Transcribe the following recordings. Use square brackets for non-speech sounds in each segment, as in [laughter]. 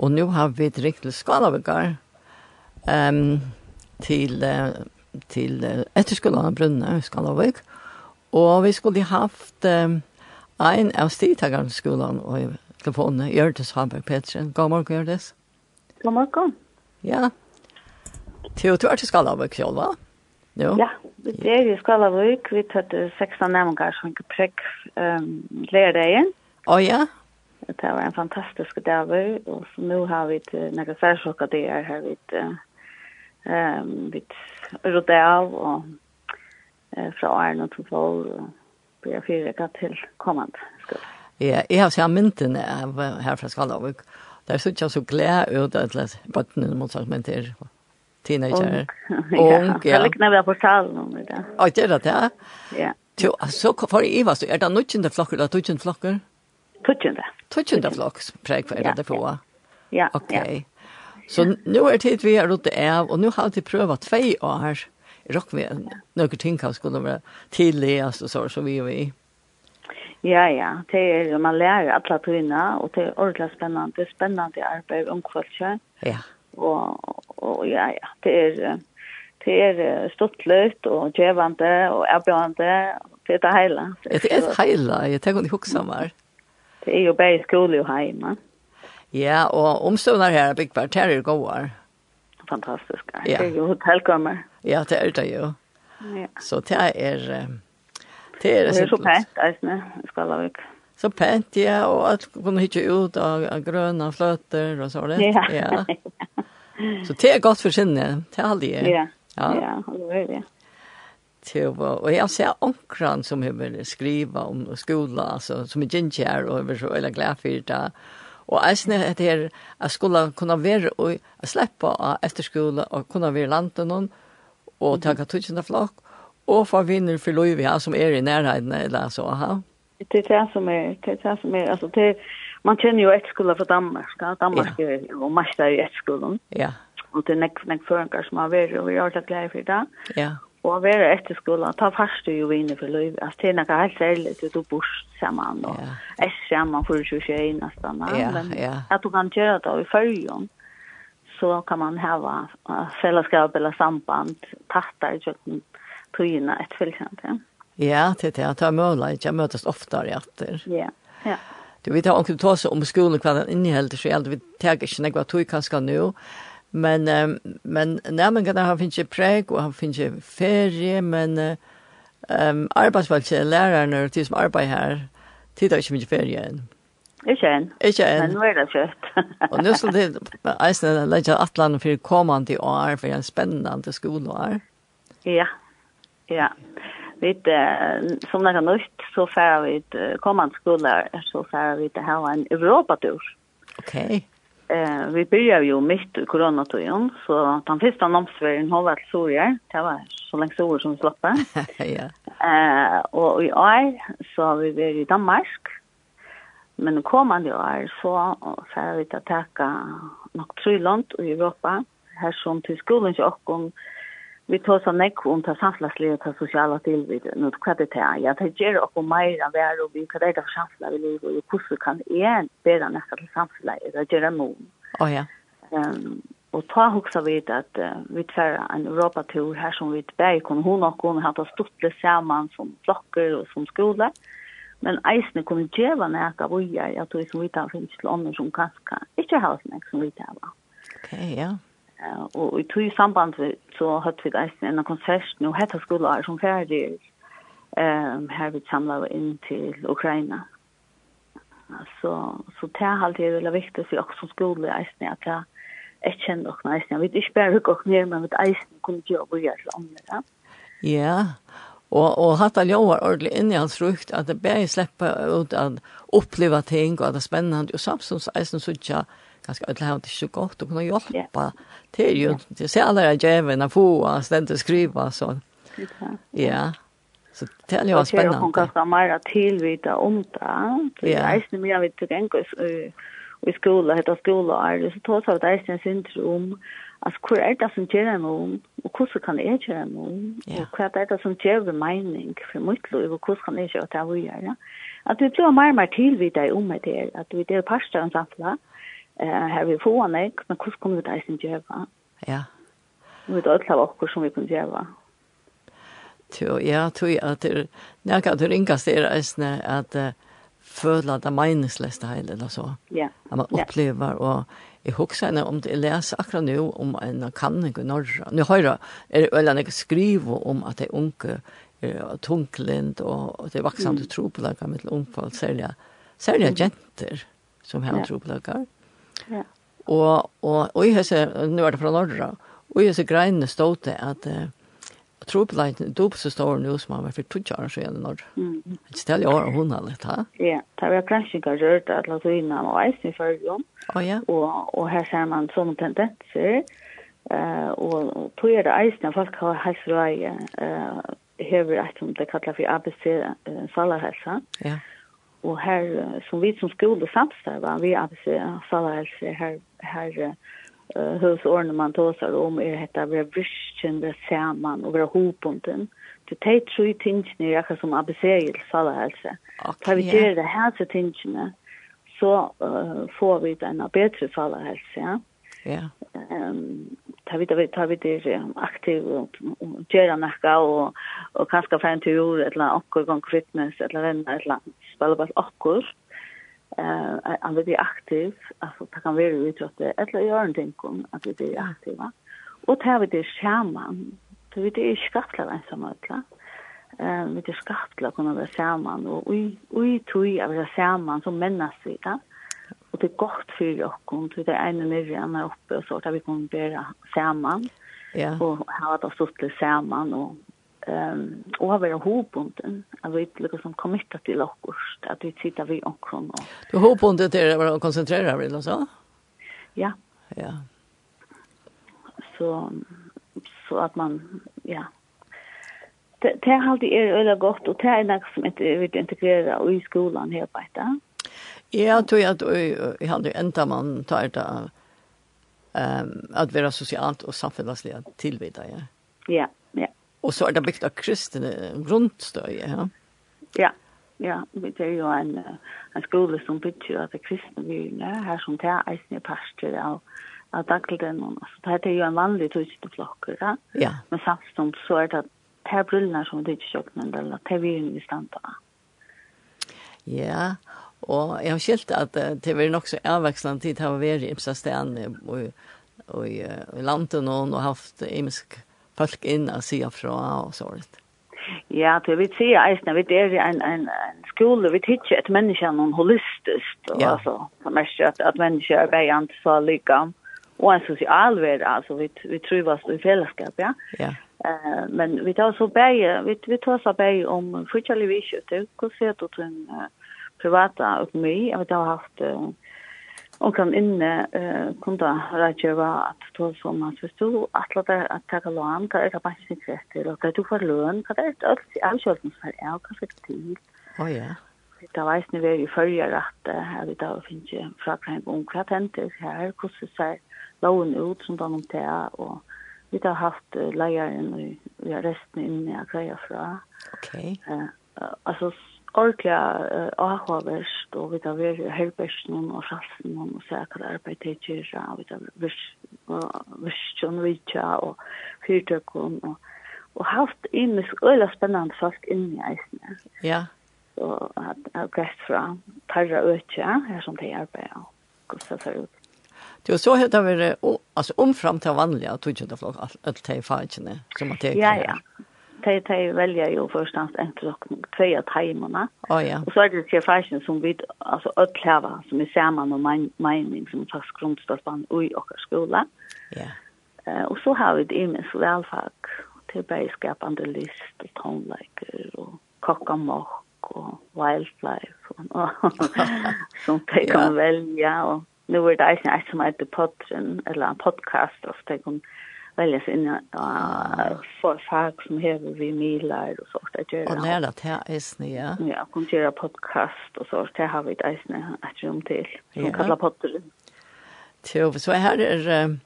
Og nå har vi ett riktigt skalavigar um, till, till uh, efterskolan av Brunne, Skalavik. Och vi skulle haft um, en av stigtagaren i skolan och i telefonen, Gjørtes Haberg Petersen. God morgen, Gjørtes. God morgen. Ja. Til du är Skalavik selv, va? Jo. Ja, det är i Skalavik. Vi tar 16 nämningar som ikke prekk um, lärdagen. Å oh, ja, Det var en fantastisk dag, og så nå har vi et nægge særsjokka det er her vi vidt um, vidt av og uh, fra Arne til Fål og blir ikke til kommand. Ja, jeg har sett myndene av her fra Skalavik. Det er så ikke så glede ut at det er bøttene motsatsmenter teenager. Ung, [laughs] ja. Jeg likner vi på talen om det. Å, det er det, ja? Ja. Så så for i Ivas, er det nødgjende flokker, eller tødgjende flokker? Tødgjende. Tuttjunda flokks präg er det på. Ja. Okej. Okay. Så nå er tid vi har gjort av og nå har vi prøvd två år. Rock vi noen ting kan skulle være tilläst och så så vi og vi. Ja, ja. Det er man lærer alle tøyene, og det er ordentlig spennende. Det er spennende arbeid om kvällen. Ja. Og, og ja, ja. Det er, det er stortligt og givande og erbjørende. Det er det hele. Det er är hela. Jag tänker inte huxa mer. Det er jo bare skole og hjemme. Ja, og omstående her er bygd hvert her er gode. Fantastisk. Ja. Det er jo hotellkommer. Ja, det er det jo. Ja. Så det er... Det er, det er så pent, eisne, Skalavik. Så pent, ja, og at kunne hitte ut av, av grønne fløter og så det. Ja. ja. Så det er godt for sinne, det er aldri. Ja, ja, ja det er det tjeva, og jeg ser onkran som har skriva om skola, altså, som er ginger, og jeg er så veldig glad for det. Og jeg synes at er at skulle kunne være, og jeg slipper av efterskola, og kunne være landet noen, og ta katutjende flokk, og få vinner for lov ja, som er i nærheten, eller så, aha. Det er det som er, det er det som er, altså, det man kjenner jo etterskola fra Danmark, ja, Danmark ja. er jo mest i etterskolen. Ja. Og det er nek, nek føringar som har vært, og vi er alltid glad for det. Ja. Og å være etter skolen, ta fast du jo inne for løyve. Altså, det er noe helt særlig til du bor sammen, og ja. er sammen for 21 nesten. Ja, Men yeah. at du kan gjøre det i følgen, så kan man hava fellesskap eller samband, tattar i kjøkken, tøyene et fylkjent, ja. Ja, det er det. Det er mulig, jeg møtes oftere etter. Ja, ja. Du vet, om du tar seg om skolen hva den inneholder, så jeg vet ikke, noe vet kanskje nå. vet Men um, men nærmengarna har finnes preg og han finnes ferie, men ehm um, arbeidsfolket, lærerne og de som arbeider her, de tar ikke mye ferie enn. Ikke enn. Ikke enn. Men nå er det kjøtt. og nå skal det eisene legge atlan for kommende år, for en spennende skoleår. Ja, ja. Vi, uh, som det er nødt, så færer vi uh, kommende skoleår, så færer vi til å ha en Europatur. Okej. Okay. Eh, vi började ju mitt i coronatiden, så den första namnsvärden har varit sorger. Det var så länge sorger som vi [laughs] ja. eh, och i år så har vi varit i Danmark. Men kommande år så, så har vi att tacka något tryland i Europa. Här som till skolan till och vi tar så nekk om ta samflagslige og ta sosiale tilbud, nå hva det er. Ja, det gjør mer meira vær og vi, hva det er det for samfla vi lever, og hvordan kan jeg bæra nekka til samfla, det gjør det noen. Å ja. Um, og ta hoksa vid at uh, vi tar en Europa-tur her som vi bæg kunne hun og hun hatt stortle saman som flokker og som skole, men eisne kunne djeva nekka vujar, jeg tror som vi tar finnes til ånden som kanskje, ikke har nekka som vi tar. Ok, ja. Yeah og i tog samband vi, så hadde vi eisen en konsert nå hette skolar som ferdig um, her vi samlet inn til Ukraina. Så, så det er alltid veldig viktig for oss som skole eisen at jeg jeg kjenner dere eisen. Jeg vet ikke bare hukk dere ned, men vet eisen kunne ikke jobbe gjøre til andre. Ja, ja. Og, og hatt all jobber ordentlig inn i hans rukt, at det bare slipper ut at oppleva ting, og at det er spennende, og samtidig så eisen så ikke ganska ödla har inte så gott och kunna hjälpa till ju det ser alla jag även att få att ständigt skriva så ja så det är ju spännande och kan ganska mer till vita om det det är ju mer vid tänkas i skola heter skola är så tar så att det är en syndrom Alltså, hur är det som gör en om? Och hur kan jag göra en om? Och hur är det som gör en mening för mitt liv? Och hur kan jag göra det vi gör? Att vi blir mer och mer tillvita om det här. Att vi är parstaren samtidigt eh har vi få nek, men hur kommer vi där sin jäva? Ja. Vi då alla var också som vi kan jäva. Tjo, ja, tjo, at det när kan du ringa sig där att føle det er meningsløst hele, eller så. Ja. At man opplever, og jeg husker henne om det, jeg leser akkurat nå om en kanning i Norge. Nå hører jeg, eller jeg skriver om at det er unge, er tunglind, og, og det er vaksende mm. tropelager med unge folk, særlig, særlig mm. jenter som har ja. tropelager. Ja. Og, og, og i hese, nå er det fra Norge, og i hese greiene stod til at uh, Tropleiten, dopse står nå som han var for tutsi år siden i Nordra. Mm. Ikke til i år hun har litt, ha? Ja, det var kanskje ikke rørt at la tøyene og eisen i følgen. Oh, ja. og, og her ser man sånne tendenser. Uh, og tog er det eisen, folk har heisrøye, uh, hever et som det kallar for ABC, uh, salarhelsa. Ja. Yeah og her som vi som skole samstarva, vi avse salars her her uh, hos årene man tåsar om er hetta vera brysken, vera saman og vera hopunden. Du teit tru tingene er akkur som abisegel salahelse. Okay. Tar vi gjør det her til tingene, så uh, får vi denne bedre salahelse, ja. Ja. Ehm ta vit ta ta vit er aktiv og gera nakka og og kanska fram til tur ella okkur gong fitness ella venna ella spela bara okkur. Eh han vit er aktiv, altså ta kan vera við at ella gjera ein ting kom at vi er aktiva. Og ta vit er skærman. Ta vit er skapla einsamalla. Eh vi er skapla kunna vera saman og ui ui tui av vera saman som mennast vita. Ja det er godt for oss, det er ene nere enn er oppe, og så at vi kan bære sammen, ja. og ha det stått til sammen, og um, och har varit hobunden. Alltså vi är liksom committat till oss, att vi sitter vid också. Och... Du har hobunden till det var att koncentrera dig, eller så? Ja. Ja. Så, så att man, ja. Det, det har alltid är öliga gott och det är något som inte vi integrerar i skolan helt enkelt. Jeg tror at jeg hadde enda man tar det um, at være sosialt og samfunnslig tilvidda, ja. Ja, ja. Og så er det bygd av kristne grunnstøy, ja. Ja, ja. Det er jo en, en skole som bygger at det kristne byene, her som tar er eisende parster av av dagligden. Så det er jo en vanlig tusenflokker, ja. ja. Men samtidig så er det her brillene som det ikke kjøkken, eller det er vi i stand Ja, Og jeg har skilt at det var nok så avvekslende tid til å være i Ipsastan og, og, i landet noen og haft imisk folk inn og sier fra og sånt. Ja, det vil si eisen, vi er en, en, en skole, vi tykker et menneske er noen holistisk, og ja. altså, det mest at, at menneske er veiant så lika, og en sosial verden, altså, vi, vi trivas i fellesskap, ja. Ja. Eh, men vi tar så bæg, vi, vi tar så bæg om fortsatt visjøter, hvordan ser du til en, uh, privata økonomi. Jeg vet jeg har haft uh, omkring inne uh, kunde rådgjøre at det som at hvis du atler deg at takk og lån, hva er det bare sikkerhet til, og hva du får lån, hva er det alt avkjølelsesferd er, og hva det til. Oh, ja. Det var eisne vi i førre rett, jeg vet da, finnes ikke frakreng om hva tenter her, hvordan ser loven ut som den om det, og vi har haft leieren og vi har resten inne jeg greier fra. Ok. Uh, altså, ordentlig uh, avhåverst, og vi tar vært helbärsen og sjalsen och säkert arbete till och vi tar virkjon vidtja og fyrtøkken og og haft imisk øyla spennende folk inn i eisene. Ja. Og at jeg har græst fra tarra øtja, her som de arbeider og hvordan ser ut. Det var så hade det alltså omfram till vanliga tog jag det flok allt det fajtene som att det. Ja ja de, de väljer ju förstås en klokken tre av timene. Oh, ja. Og så er det tre fashion som vi, altså, ödläva, som är samman och mening mein, som faktisk grundstolpan i och skola. Ja. Eh, og så har vi det imens välfag, till bergskapande list og tonleiker og kokkamokk og wildlife og, [laughs] og, som de kan ja. velge. Og nå er det egentligen ett som heter podden, eller en podcast, och de kan välja sig in och for fag som hever vi miler og sånt at gjøre. Og lære at her eisne, ja. Ja, kom til gjøre podcast og sånt, det har vi et eisne et rom til, som ja. kallar pottelen. Jo, så her er,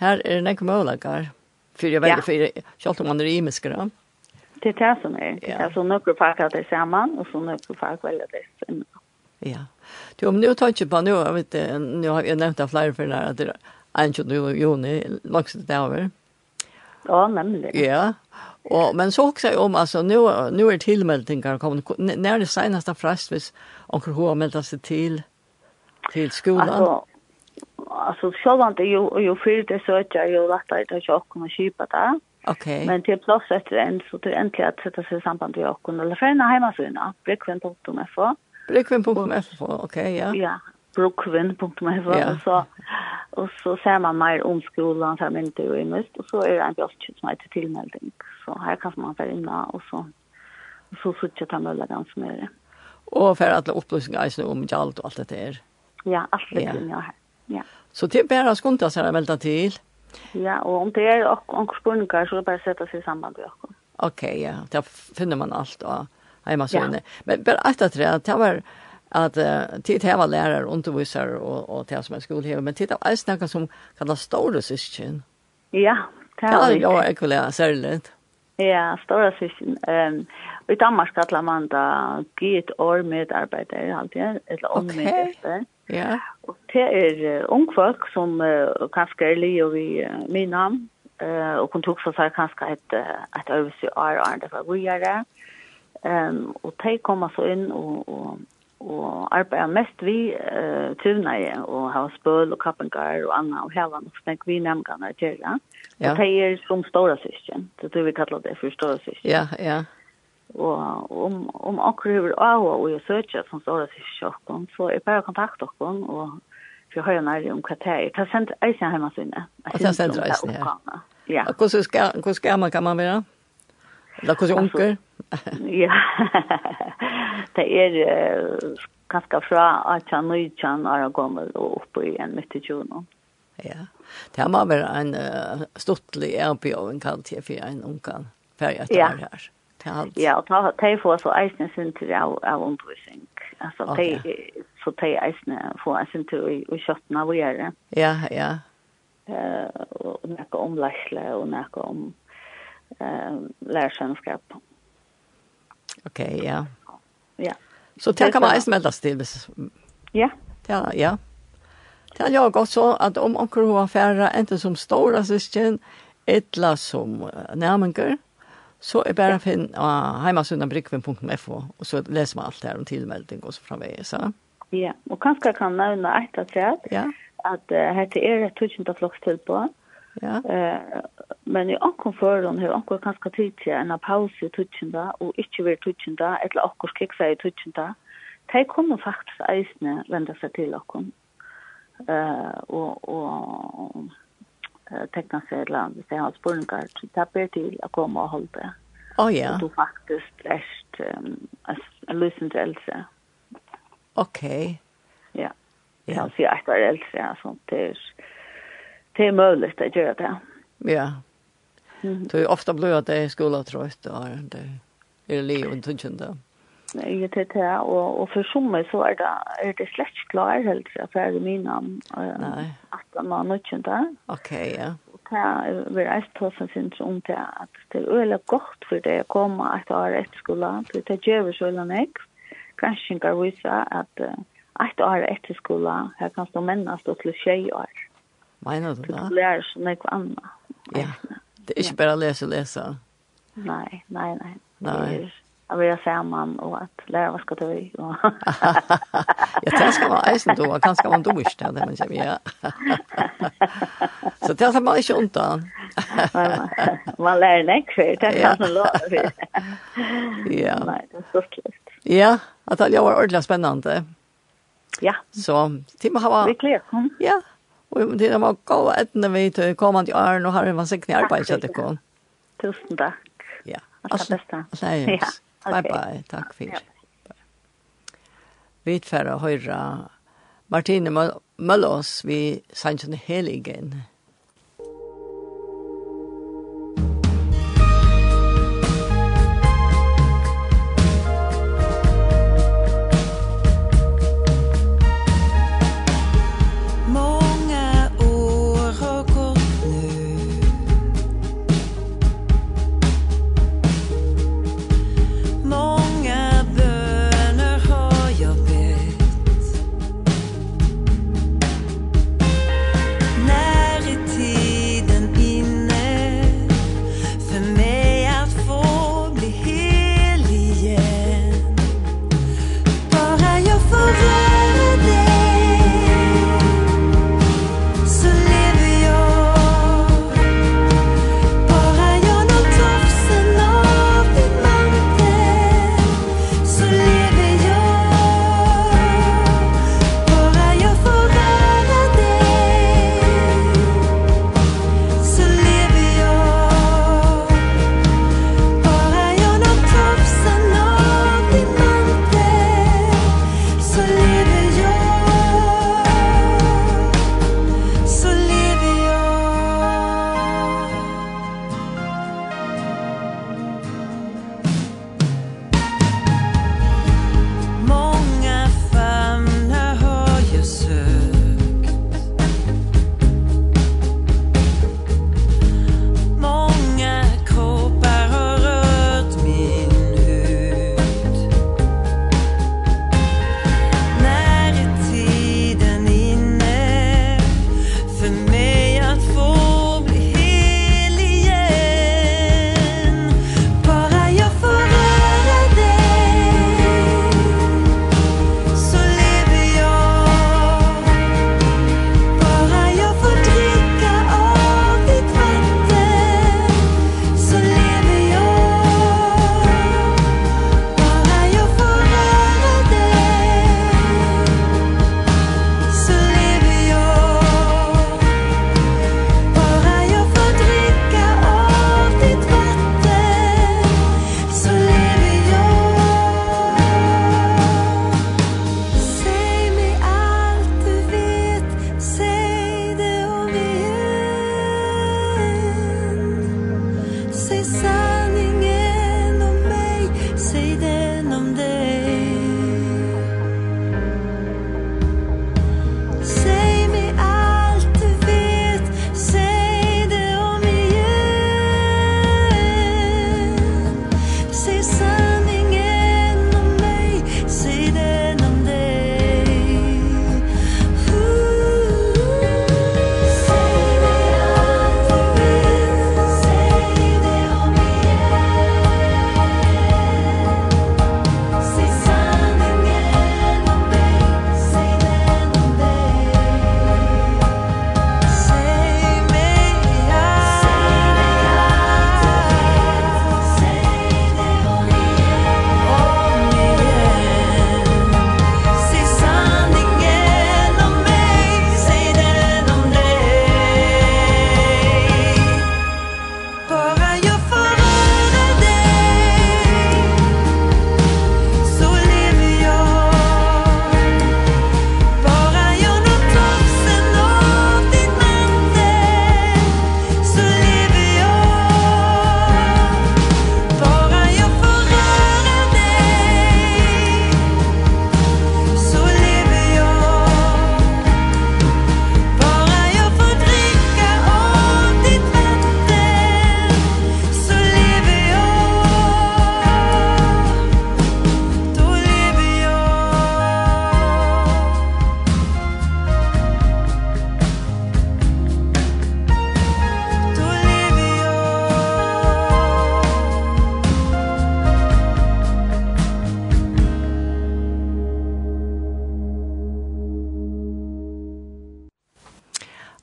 her er nek målagar, for jeg vet, for selv om man er imisker, ja. Det er det som er, ja. altså noen fag er det sammen, og så noen fag velger det sammen. Ja. Du, om nu tar ikke på, nu vet nu har jeg nevnt det flere for det er 21. juni, langs det over. Ja. Ja, nämligen. Ja. og, men så också om altså, nu nu er är kommet. Når er det seneste fräst hvis onkel hur melda sig till til, skolan. Alltså alltså självant ju ju för det så att jag ju lätt att jag också kommer köpa det. Okej. Men till plats efter en så till äntligen att sätta sig i samband med och eller för en hemma såna. Brukvin.fo. Brukvin.fo. Okej, ja. Ja, brukvin.fo. Ja. Så Och så ser man mer om skolan, ser man inte hur mest. Och så är det en björskjut som heter tillmelding. Så här kan man vara inna och så, och så sitter jag möjliga den som är det. Och för alla upplysningar om allt och allt det där. Ja, allt det är jag här. Ja. Så det är bara skunta sig att välta till. Ja, och om det är några spurningar så är det bara att sätta sig i samband med Okej, okay, ja. Där finner man allt och hemma så inne. Ja. Men bara att det var att uh, tid här var lärare och undervisare och och till som en skolheve men tid titta alls något som kallas stora syskon. Ja, det är ju jag ekvivalent särskilt. Ja, stora syskon. Um, i Danmark kallar man det git or medarbetare alltid eller om medarbetare. Ja. Och det är ung folk som uh, kanske är li och vi uh, min namn eh och hon tog så så kanske ett ett överse år är det var vi är där. Ehm och de kommer så in och och og arbeider mest vi uh, turnere og har spøl og kappengar og anna og hela nok snakk vi nemgane til det. ja. Og de er som stora syskjen, det tror vi kallar det for stora syskjen. Ja, ja. Og om, om akkur hver av og jeg søker som stora syskjen så er bare kontakt okken og for høyre nærlig om hva det er. Det er sendt eisen hjemme sinne. Det er sendt eisen, ja. Ja. Hvordan skal, hvordan skal man, kan man være? Ja. Eller hvordan unker? [laughs] ja, det er uh, kanskje fra 18-19 år gammel og oppe i en midt i tjonen. Ja, det må være en uh, stortlig erbjøring kalt her for en unkan etter ja. her. Ja, og ta, ta får så eisne sin til av, av undervisning. Altså, okay. så de eisne får sin til i kjøttene av å gjøre. Ja, ja. Uh, og noe om lærsle og noe om eh, lærer svenska. Okej, ja. Ja. Så det kan man ens meldas til. Ja. Ja, ja. Det har jag också att om onkel har färra inte som stora syskon eller som närmengar så är bara fin uh, hemmasidan och så läser man allt där om tillmelding och så framväg så. Ja, och kanske kan nämna ett att säga att, ja. att uh, här till er ett tusen av flockstilbåd. Mm Ja. Eh, men i ankom förrun hur ankom kanske tidigare en paus i tutsinda och inte vill tutsinda eller ankom kiksa i tutsinda. De kommer faktiskt eisne vända sig till ankom. Eh, och, och tekna sig ett land, det har spurningar, tapper till att komma och hålla det. Oh, ja. Du då faktiskt ärst um, en lösning till äldre. Okej. Okay. Ja. Ja. Jag kan säga att det är äldre, alltså det är det är möjligt att göra det. Ja. Mm. Det är ofta blöd att det är skola trött och det är liv och tunnskynda. Nej, det är det. Och, och för sommer så är det, är det slett klar helt för affär i mina äh, 18 och där. Okej, okay, ja. Och det är väl ett tusen syns om det att det är väldigt gott för det att komma ett år efter skolan. Det är det så länge. Kanske kan visa att ett år efter skolan här kan stå mennast och till tjej år. Mener du det? Du lærer så nekva anna. Ja, det er ikke bare å lese og lese. Nei, nei, nei. Nei. Jag vill säga man och att lära vad ska du i. [laughs] [laughs] Ja, det skal man eisen då, og kanskje man man dusch det, men jag ja. [laughs] Så det har man ikke ont an. Man lär nek för det kan man låta. Ja. Nej, det är så kul. Ja, at det var ordentlig spennende. Ja. Så, Tim har var. Vi klär. Ja. Og det var gå etne vi til kommande åren og har en vansiktig arbeid til kom. Tusen tack. Ja. Allt det bästa. beste. Ja. Bye bye. Takk for. Ja. Vi tverra høyra Martine Møllås vi sannsyn heligen.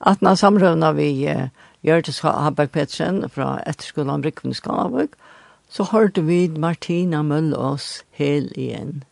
at når samrøvna vi uh, Gjørtes Habak Pettersen fra etterskolen Brikkvindskavøk, så hørte vi Martina Møllås hel igjen.